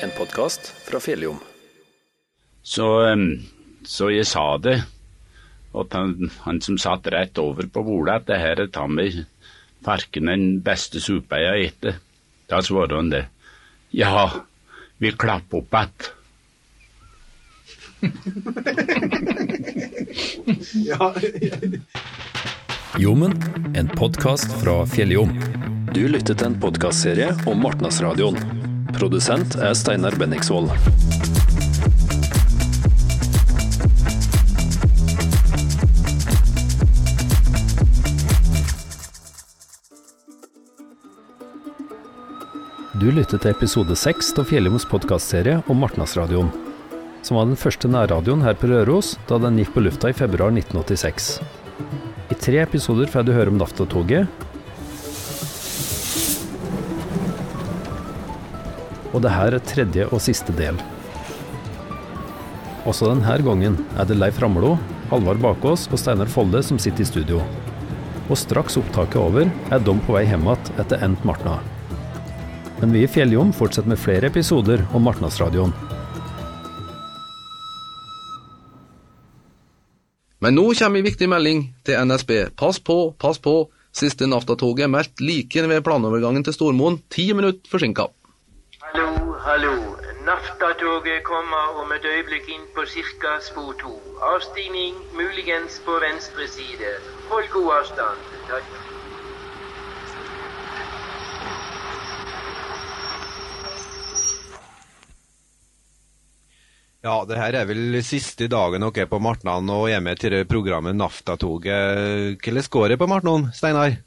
En podkast fra Fjelljom. Så, så jeg sa det, og han, han som satt rett over på bordet, at det her er ta meg farken den beste suppa jeg har spist. Da svarte han det. Ja, vi klapper opp att. Jommen, en podkast fra Fjelljom. Du lytter til en podkastserie om Martnasradioen. Produsent er Steinar Benningsvold. Du lytter til episode seks av Fjellimos podkastserie om Martnasradioen, som var den første nærradioen her på Røros da den gikk på lufta i februar 1986. I tre episoder får du høre om Naftatoget. Og det her er tredje og siste del. Også denne gangen er det Leif Ramlo, Halvard Bakås og Steinar Folde som sitter i studio. Og straks opptaket er over, er de på vei hjem igjen etter endt Martna. Men vi i Fjelljom fortsetter med flere episoder om Martnasradioen. Men nå kommer en viktig melding til NSB. Pass på, pass på. Siste Naftatoget er meldt like ved planovergangen til Stormoen, ti minutter forsinka. Hallo, hallo. Naftatoget kommer om et øyeblikk inn på ca. spor to. Avstigning muligens på venstre side. Hold god avstand. Takk. Ja, det her er vel siste dagen dere er på Martnan og er med til det programmet Naftatoget. Hvordan går det på Martnan, Steinar?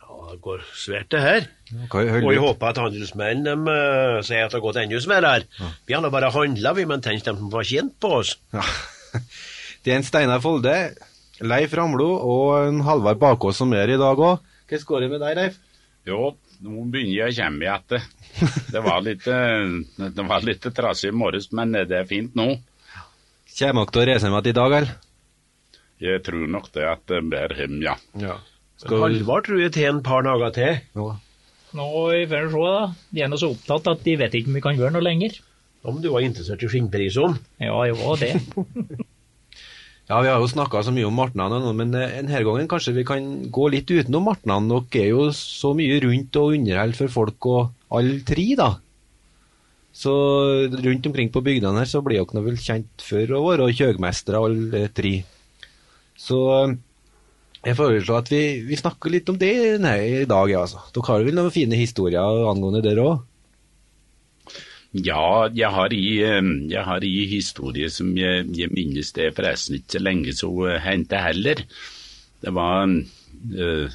Ja, det går svært det her. Og jeg håper at handelsmenn de, eh, sier at det har gått enda mer her. Vi har nå bare handla, vi, men tenk dem som var kjent på oss. Ja. Det er en Steinar Folde, Leif Ramlo og en Halvard Bakås som er i dag òg. Hvordan går det med deg, Leif? Jo, nå begynner jeg å komme igjen. Det var litt, eh, det var litt trasig i morges, men det er fint nå. Kommer dere til å reise hjem igjen i dag, eller? Jeg tror nok det at det blir hjem, ja. Ja. Halvard tror jeg til en par dager til. Ja. Nå i da. De er nå så opptatt at de vet ikke om vi kan gjøre noe lenger. Om du var interessert i skinnprisene. Ja, jeg var det. Ja, vi har jo snakka så mye om martnene, men eh, denne gangen kanskje vi kan gå litt utenom martnene. Dere er jo så mye rundt og underholder for folk og alle tre, da. Så rundt omkring på bygdene her så blir dere vel kjent for å være kjøgmestere alle tre. Så eh, jeg foreslår at vi, vi snakker litt om det nei, i dag, ja, altså. Dere har vel noen fine historier angående det òg? Ja, jeg har i, eh, jeg historie som jeg, jeg minnes det forresten ikke så lenge så eh, hendte heller. Det var øh,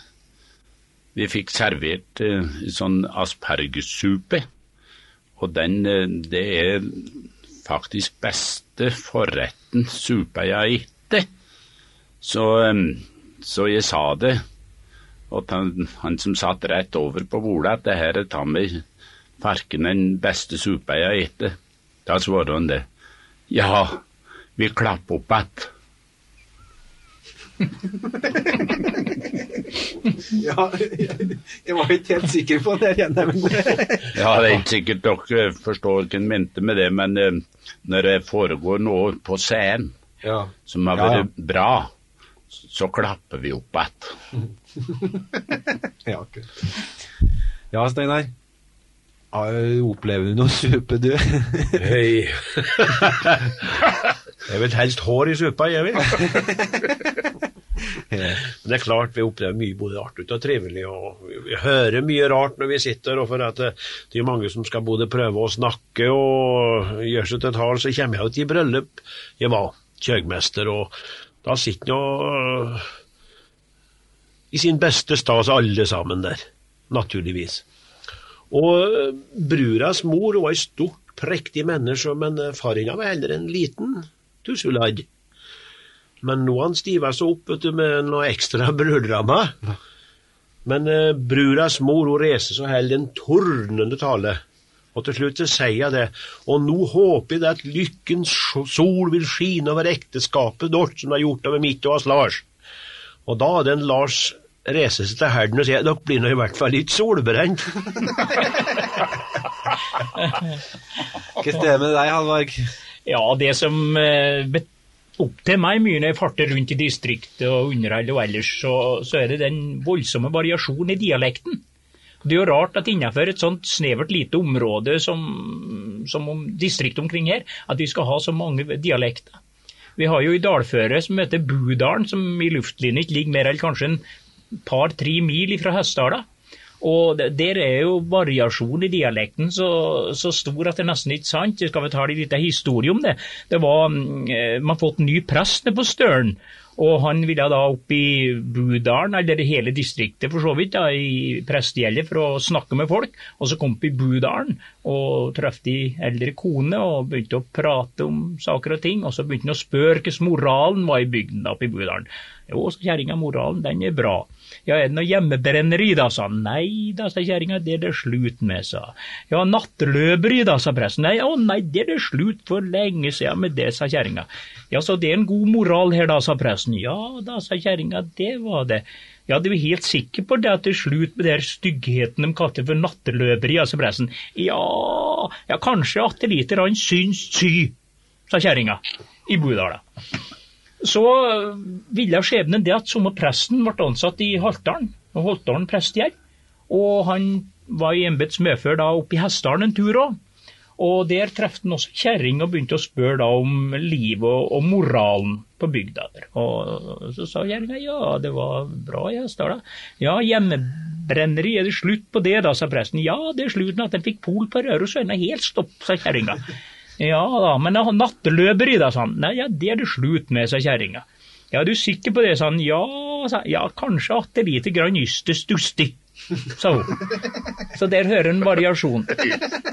Vi fikk servert øh, sånn aspergessuppe, og den øh, det er faktisk beste forretten suppe jeg har spist. Så, så jeg sa det, og han, han som satt rett over på bordet, at det her er ta meg farken den beste suppa jeg har spist. Da svarte han det. Ja, vi klapper opp att. Ja, jeg var ikke helt sikker på det Ja, det er ikke sikkert dere forstår hva han mente med det, men eh, når det foregår noe på scenen ja. som har vært ja. bra, så klapper vi opp igjen. Ja, kult. Ja, Steinar. Opplever du noe supe, du? Hei. jeg vil helst hår i suppa, jeg vil. Men det er klart vi opplever mye både artig og trivelig, og vi- hører mye rart når vi sitter, og for at det, det er mange som skal både prøve å snakke og gjøre seg til tal, så kommer jeg jo til bryllup. Jeg var kjøgmester, og da sitter nå øh, i sin beste stas alle sammen der, naturligvis. Og øh, bruras mor var ei stort, prektig menneske, men øh, far hennes var heller en liten tusseladd. Men nå han stiva seg opp du, med noe ekstra brøddrama. Men eh, bruras mor hun reiser så holder en tordnende tale. Og til slutt så sier jeg det. Og nå håper jeg at lykkens sol vil skine over ekteskapet vårt, som det har gjort over mitt og oss Lars. Og da den en Lars reiser seg til herden og sier dere blir nå i hvert fall litt solbrent. Hva stemmer det med deg, Halvard? Ja, det som opp til meg mye når jeg farter rundt i distriktet og underholder og ellers, så, så er det den voldsomme variasjonen i dialekten. Det er jo rart at innenfor et sånt snevert lite område som, som om distriktet omkring her, at vi skal ha så mange dialekter. Vi har jo i dalføret som heter Budalen, som i luftlinje ikke ligger mer enn kanskje en par-tre mil fra Hessdala. Og der er jo variasjon i dialekten så, så stor at det nesten ikke er sant. Jeg skal vi ta en liten historie om det. Det var, mm, eh, Man fått ny prest på Støren. Og han ville da opp i Budalen, eller hele distriktet for så vidt, da, i prestegjeldet for å snakke med folk. Og så kom han i Budalen og traff de eldre kone og begynte å prate om saker og ting. Og så begynte han å spørre hvordan moralen var i bygden oppe i Budalen. Jo, kjerringa, moralen den er bra. Ja, er det noe hjemmebrenneri, da, sa han. Nei da, sa kjerringa, det er det slutt med, sa. Ja, nattløperi, da, sa presten. Nei, å nei, det er det slutt for lenge siden med det, sa kjerringa. Ja, så det er en god moral her, da, sa presten. Ja da, sa kjerringa, det var det. Ja, du er helt sikker på det at det er slutt med den styggheten de kalte for natteløperi, sa pressen? Ja, ja, kanskje at det lite grann syns sy, sa kjerringa i Budala. Så ville skjebnen det at samme presten ble ansatt i Haltdalen, og Holtdalen prestegjerd. Og han var i embets medfør da oppe i Hessdalen en tur òg. Og der traff han også kjerring og begynte å spørre da om livet og, og moralen på bygda der. Og så sa kjerringa ja, det var bra i Hessdalen. Ja, hjemmebrenneri, er det slutt på det da, sa presten. Ja, det er slutt med at en fikk pol på Røros, og helt stopp, sa kjerringa. Ja da, men natteløperi da, sa han. Nei, ja, det er det slutt med, sa kjerringa. Ja, er du sikker på det, sa han. Ja, sa han. Ja, kanskje at det lite grann ystes dustig, sa hun. Så der hører en variasjon.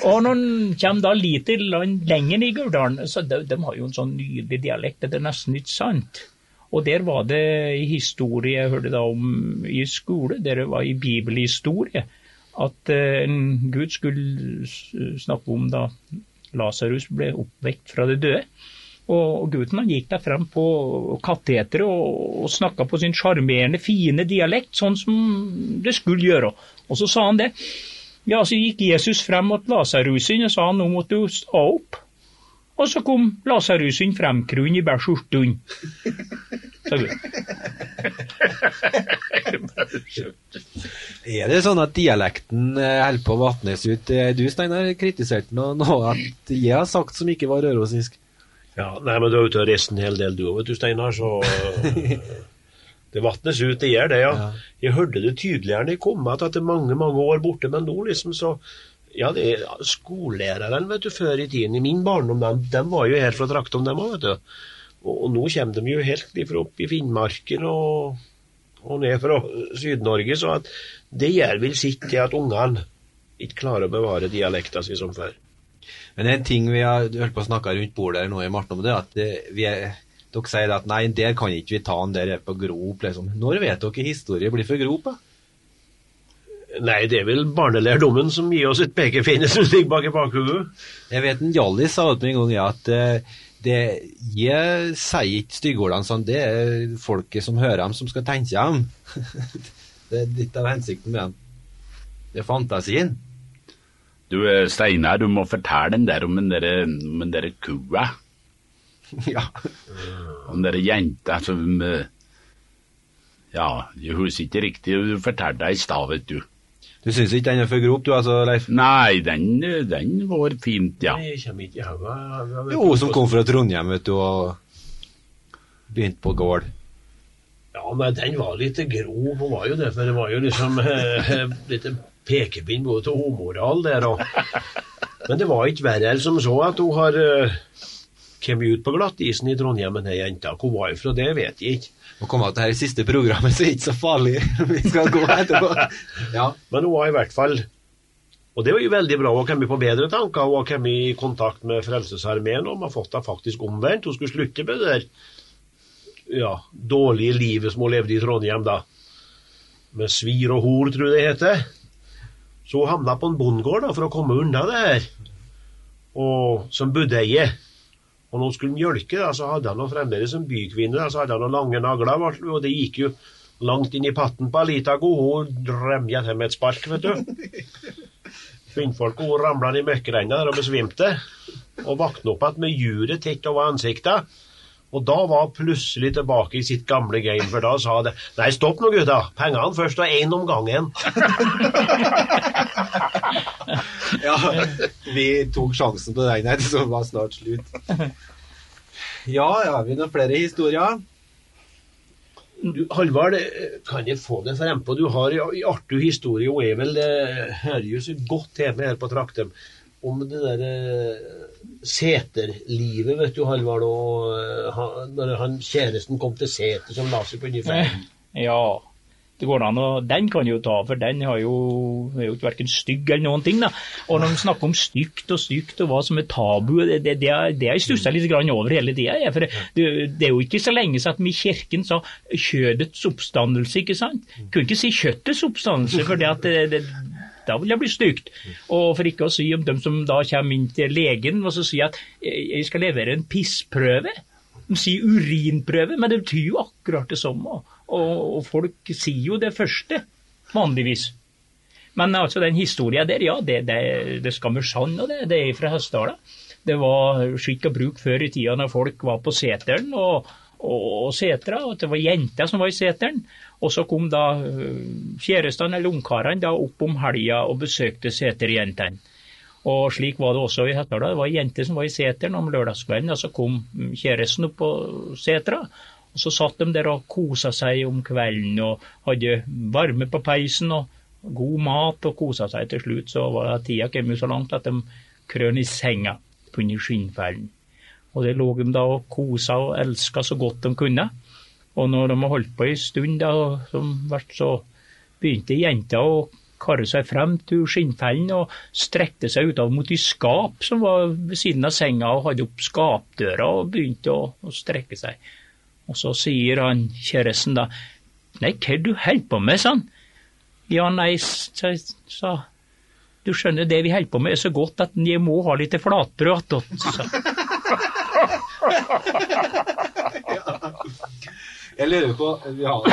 Og når en kommer da lite lenger i Gurdalen, så de, de har jo en sånn nydelig dialekt, det er nesten ikke sant. Og der var det i historie jeg hørte da om i skole, der det var i bibelhistorie, at eh, en Gud skulle snakke om da Lasarus ble oppvekt fra det døde. Og gutten han gikk der frem på kateteret og, og snakka på sin sjarmerende, fine dialekt, sånn som det skulle gjøre. Og så sa han det. Ja, så gikk Jesus frem mot Lasarusen og sa nå måtte du stå opp. Og så kom Lasarusen fremkruen i bæsj og Gud. Er det sånn at dialekten eh, holder på å vatnes ut? Eh, Du, Steinar, kritiserte noe, noe at jeg har sagt som ikke var rørosisk. Ja, nei, men du er ute og reiser en hel del du òg, vet du, Steinar, så Det vatnes ut, det gjør det, ja. Ja. Jeg hørte det tydeligere da jeg kom igjen etter mange, mange år borte, men nå liksom så Ja, det er skolelæreren, vet du, før i tiden, i min barndom, de, de var jo her fra trakten, dem òg, vet du. Og, og nå kommer de jo helt ifra opp i Finnmarken og, og ned fra Syd-Norge, så at det gjør vel sitt til at ungene ikke klarer å bevare dialekta si som før. Men en ting vi har holdt på å snakke rundt bordet her nå i Marten om det, at det, vi er, dere sier at nei, der kan ikke vi ta han der er på grop, liksom. Når vet dere historie blir for grop, da? Nei, det er vel barnelærdommen som gir oss et pekefinne som ligger bak i bakhodet. Jeg vet en Hjallis sa til meg en gang ja, at eh, det, jeg sier ikke styggordene sånn, det er folket som hører dem, som skal tenke dem. det er litt av hensikten med dem. Det er fantasien. Du, eh, Steinar, du må fortelle den der om den der, om den der kua. ja. Om den der jenta som eh, Ja, jeg husker ikke riktig, du fortalte det i stad, vet du. Du syns ikke den er for grop, du altså, Leif? Nei, den, den var fint, ja. Nei, Jeg kommer ikke i hodet. Jo, som kom fra Trondheim, vet du, og begynte på gård. Ja, men den var litt grov, hun var jo det, for det var jo liksom eh, litt pekepinn både til homoral der og Men det var ikke verre enn som så at hun har eh, kommet ut på glattisen i Trondheim, denne jenta. Hvor var hun fra, det vet jeg ikke. Å komme til dette siste programmet, så er det ikke så farlig. Vi skal gå etterpå. Ja. Men hun var i hvert fall Og det var jo veldig bra. Hun har kommet på bedre tanker. Hun har kommet i kontakt med Frelsesarmeen og har fått det faktisk omvendt. Hun skulle slutte med det der ja, dårlige livet som hun levde i Trondheim, da. Med svir og hor, tror jeg det heter. Så hun havna på en bondegård da, for å komme unna det her. Og som budeie. Og når hun skulle mjølke, da, så hadde han fremdeles som bykvinne. Da, så hadde han noen lange nagler, og det gikk jo langt inn i patten på ei lita ko. Hun drømte til med et spark, vet du. Kvinnfolk hun ramla i møkkrenna og besvimte. og våkna opp igjen med juret tett over ansiktet. Og da var han plutselig tilbake i sitt gamle game, for da sa det Nei, stopp nå, gutta. Pengene først, og én om gangen. Ja, vi tok sjansen på den her, som var snart slutt. Ja, ja, har vi noen flere historier? Du, Halvard, kan jeg få det frempå? Du har en artig historie, og er vel det hører jo så godt hjemme her på Traktem, om det der eh, seterlivet, vet du, Halvard, og eh, han, når han kjæresten kom til seter som la seg på under ferden. Ja, det går an å Den kan jo ta, for den har jo, er jo ikke verken stygg eller noen ting. da. Og når de snakker om stygt og stygt og hva som er tabu, det, det, det har jeg stussa litt over hele tida. For det, det er jo ikke så lenge siden vi i kirken sa kjødets oppstandelse, ikke sant? Kunne ikke si kjøttets oppstandelse, for det, da vil det bli stygt. Og for ikke å si om dem som da kommer inn til legen og så sier at jeg skal levere en pissprøve. De sier urinprøve, men det betyr jo akkurat det samme. Og, og folk sier jo det første, vanligvis. Men altså den historien der, ja, det, det, det skammer sann, og det, det er fra Hessdala. Det var skikk og bruk før i tida når folk var på seteren og, og, setra, og at det var jenter som var i seteren. Og så kom da øh, kjærestene eller ungkarene opp om helga og besøkte seterjentene. Og slik var det også i Hetdala. Det var ei jente som var i seteren om lørdagskvelden, og så kom mm, kjæresten opp på setra. Og så satt de der og kosa seg om kvelden og hadde varme på peisen og god mat og kosa seg. Til slutt så var tida kommet så langt at de krøn i senga på under skinnfellen. Og der lå de da og kosa og elska så godt de kunne. Og når de har holdt på ei stund, da, så begynte jenta å karre seg frem til skinnfellen og strekte seg utover mot de skap som var ved siden av senga, og hadde opp skapdøra og begynte å, å strekke seg. Og så sier han kjæresten da, nei, hva er du holder på med, sa han. Ja, nei, sa du skjønner, det vi holder på med er så godt at jeg må ha litt flatbrød attåt, sa Jeg lurer på, vi har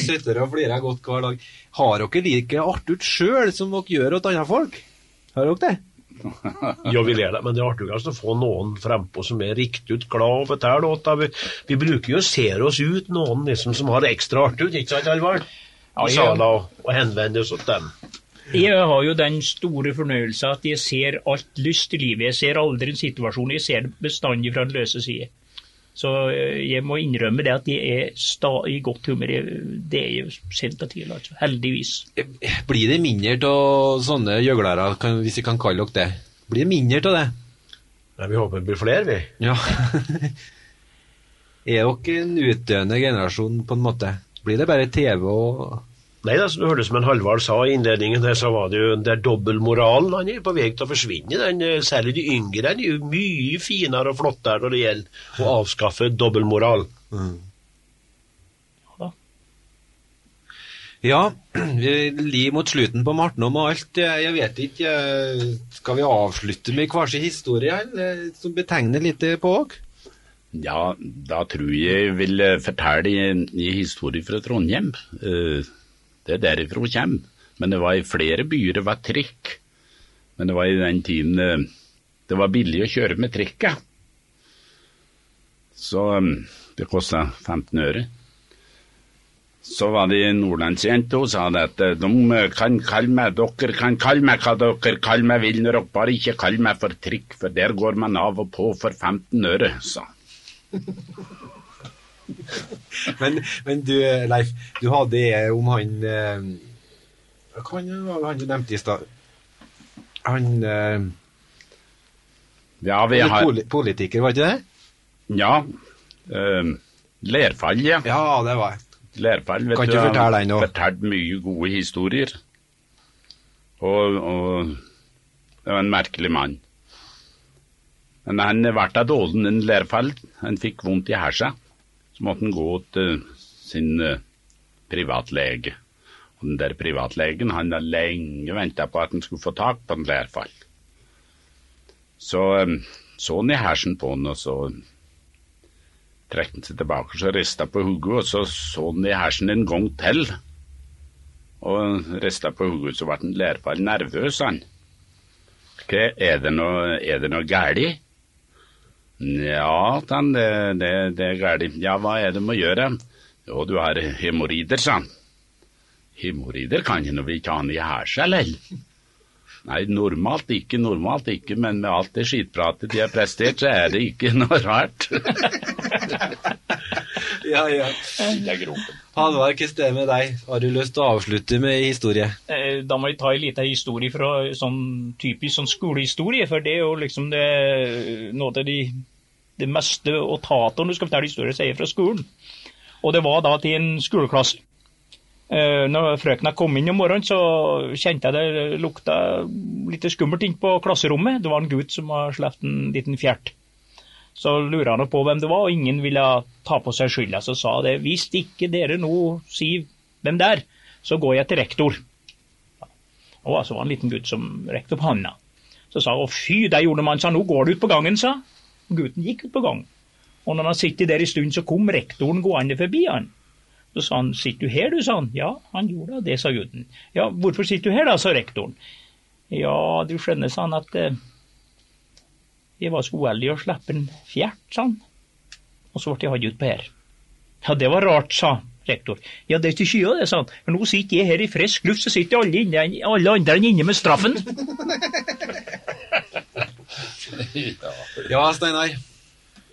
sitter og flirer godt hver dag. Har dere like artig sjøl som dere gjør åt andre folk? Har dere det? Ja, vi ler det, men det er artigst å få noen frempå som er riktig ut glad og forteller åt. Vi, vi bruker jo å se oss ut, noen liksom som har det ekstra artig ut, ikke sant, Alvard? Ja, ja. og, og henvende oss til dem. Jeg har jo den store fornøyelsen at jeg ser alt lyst i livet. Jeg ser aldri en situasjon, jeg ser det bestandig fra den løse side. Så eh, jeg må innrømme det at jeg er sta i godt humør. Det er jo tidlig, altså. Heldigvis. Blir det mindre av sånne gjøglere, hvis vi kan kalle dere det? Blir det mindre av det? Nei, vi håper det blir flere, vi. Ja. er dere en utdøende generasjon, på en måte? Blir det bare TV og Nei, da, som du hørte som en Halvard sa i innledningen, der, så var det jo det er dobbeltmoralen. Han er på vei til å forsvinne. Den, eh, særlig de yngre den er jo mye finere og flottere når det gjelder å avskaffe dobbeltmoral. Ja, vi lir mot slutten på Martnom og alt. Jeg vet ikke eh, Skal vi avslutte med hver sin historie eller, som betegner litt på oss? Ja, da tror jeg jeg vil eh, fortelle en, en historie fra Trondheim. Det er derifra hun kommer. Men det var i flere byer det var trikk. Men det var i den tiden eh, det var billig å kjøre med trikket. Så eh, det kosta 15 øre. Så var det en nordlandsjente hun sa det at eh, de kan kalle meg dere kan kalle meg hva dere kaller meg vil, når dere bare ikke kaller meg for trikk, for der går man av og på for 15 øre, sa. Men, men du, Leif, du hadde om han eh, Hva var han du nevnte i stad? Han eh, Ja, vi har poli Politiker, var ikke det? Ja. Eh, Lerfall, ja. Ja, det var jeg. Lerfall, vet Kan du, ikke fortelle den nå. har fortalt mye gode historier. Og, og det var en merkelig mann. Men han ble av dåden en Lerfall. Han fikk vondt i hersa. Så måtte han gå til sin eh, privatlege. Og den der privatlegen han har lenge venta på at han skulle få tak på en lærfall. Så eh, så han i hersen på han, og så trekte han seg tilbake og så rista på hodet, og så så han i hersen en gang til. Og rista på hodet, så ble han lærfall nervøs, han. Hva, er det noe, er det noe galt? Ja, den, det, det, det er galt. Ja, hva er det må gjøre? Jo, du har hemoroider, sa han. Hemoroider kan jo vi ikke ha i hæsja, eller? Nei, normalt ikke, normalt ikke, men med alt det skitpratet de har prestert, så er det ikke noe rart. Ja, ja. Halvard, hvordan det med deg? Har du lyst til å avslutte med historie? Eh, Da må jeg ta en liten historie fra sånn typisk sånn skolehistorie, for det er jo liksom det, noe av de, det meste å ta av når du skal fortelle historier, sier fra skolen. Og det var da til en skoleklasse. Eh, Når frøkna kom inn om morgenen, så kjente jeg det lukta litt skummelt inn på klasserommet. Det var en gutt som hadde sluppet en liten fjert. Så lurer han på hvem det var, og ingen ville ta på seg skylda. Så sa det hvis ikke dere nå sier hvem det er, så går jeg til rektor. Og så var det en liten gutt som rekte opp handa. Så sa hun fy, der gjorde man, sa nå går du ut på gangen, sa. Gutten gikk ut på gangen. Og når han sittet der en stund, så kom rektoren gående forbi han. Så sa han sitter du her, du, sa han. Ja, han gjorde det, sa gutten. Ja, hvorfor sitter du her da, sa rektoren. Ja, du skjønner, sa han, at eh, jeg var så uheldige å slippe en fjert, sa han. Og så ble jeg hatt ut på her. Ja, det var rart, sa rektor. Ja, det er ikke skya det, sa han. For nå sitter jeg her i frisk luft, så sitter alle, inne, alle andre inne med straffen. Ja, Steinar.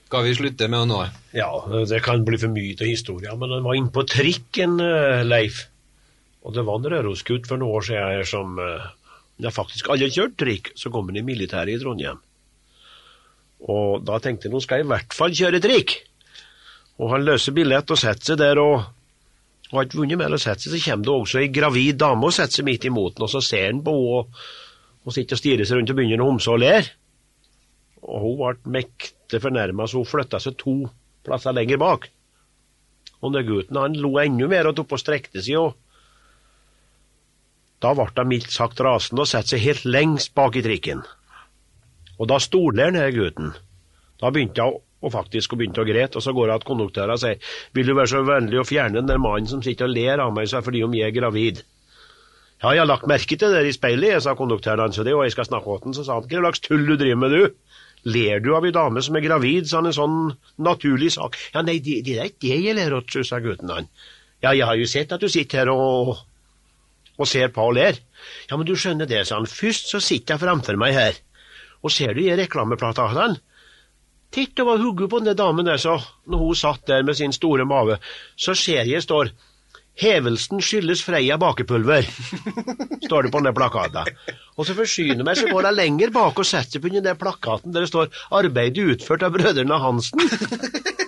Skal vi slutte med noe? Ja, det kan bli for mye til historien. men han var inne på trikken, eh, Leif. Og det var en Rørosgutt for noen år siden her som Ja, Det har faktisk alle kjørte trikk, så kom han i militæret i Trondheim. Og da tenkte han nå skal i hvert fall kjøre trikk. Og han løser billett og setter seg der, og har ikke vunnet mer å sette seg, så kommer det også ei gravid dame og setter seg midt imot den, og så ser han på henne og sitter og stirrer seg rundt og begynner å homse og ler. Og hun ble mektig fornærma, så hun flytta seg to plasser lenger bak. Og den gutten han lo enda mer og tok på og strekte seg, og da ble hun mildt sagt rasende og satte seg helt lengst bak i trikken. Og da stoler han gutten. Da begynte hun og faktisk og begynte å grete, og så går hun til konduktøren og sier vil du være så vennlig å fjerne den der mannen som sitter og ler av meg så er fordi om jeg er gravid. Ja, jeg har lagt merke til det der i speilet, jeg, sa konduktøren hans, og jeg skal snakke med den, så sa han, hva slags tull du driver med, du? Ler du av ei dame som er gravid, sa han, en sånn naturlig sak. Ja, nei, det, det er ikke det jeg ler av, sa gutten han. Ja, jeg har jo sett at du sitter her og, og ser på og ler. Ja, men du skjønner det, sa han, først så sitter jeg framfor meg her, og ser du i reklameplakatene? Titt over hodet på den damen der, så, når hun satt der med sin store mage, så ser jeg står Hevelsen skyldes Freia bakepulver, står det på den plakaten. Og så forsyner meg, så går jeg lenger bak og setter seg på den der plakaten der det står 'Arbeid utført av brødrene Hansen'.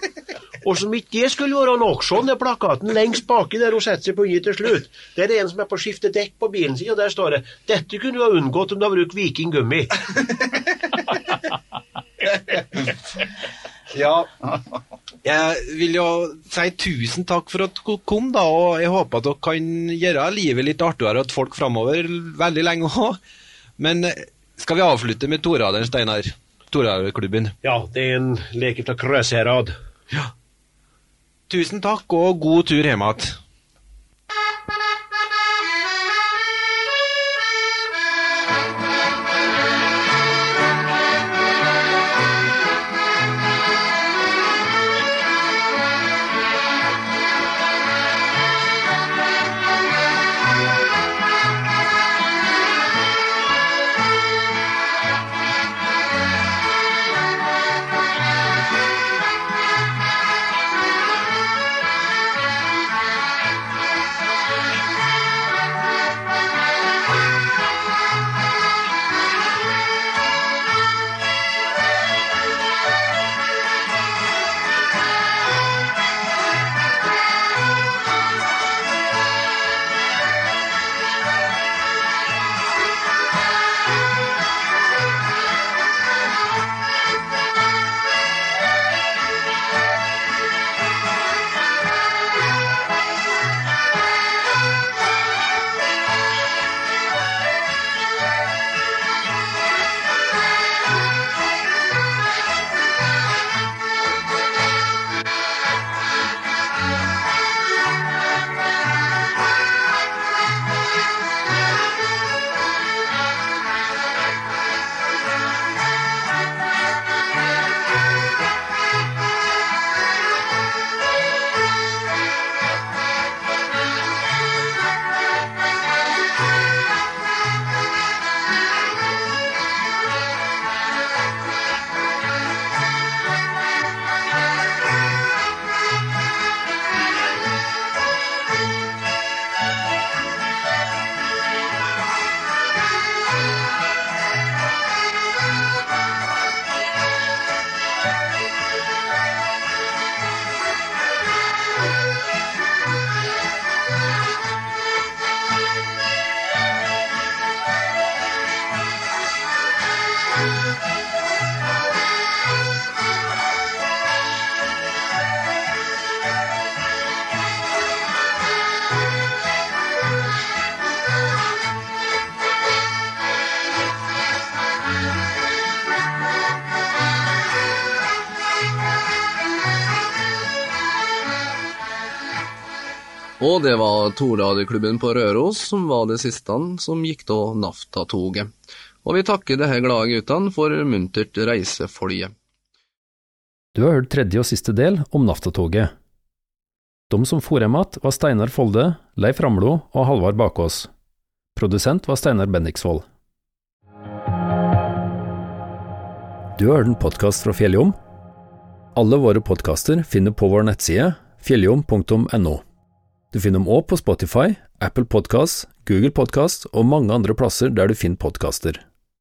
Og som ikke det skulle være nok sånn, den plakaten lengst baki der hun setter seg på i til slutt. Der er det en som er på å skifte dekk på bilen sin, og der står det 'Dette kunne du ha unngått om du hadde brukt Viking gummi'. Ja. Jeg vil jo si tusen takk for at dere kom, da, og jeg håper at dere kan gjøre livet litt artigere til folk framover veldig lenge òg. Men eh, skal vi avslutte med Toradelen, Steinar? Toradelklubben. Ja, det er en leke fra Krøsherad. Tusen takk, og god tur hjem igjen. Og det var Torradioklubben på Røros som var det siste som gikk av Naftatoget. Og vi takker disse glade guttene for muntert reisefølge. Du har hørt tredje og siste del om Nafta-toget. De som for hjem igjen, var Steinar Folde, Leif Ramlo og Halvard Bakås. Produsent var Steinar Bendiksvold. Du har hørt en podkast fra Fjelljom. Alle våre podkaster finner på vår nettside fjelljom.no. Du finner dem òg på Spotify, Apple Podkast, Google Podkast og mange andre plasser der du finner podkaster.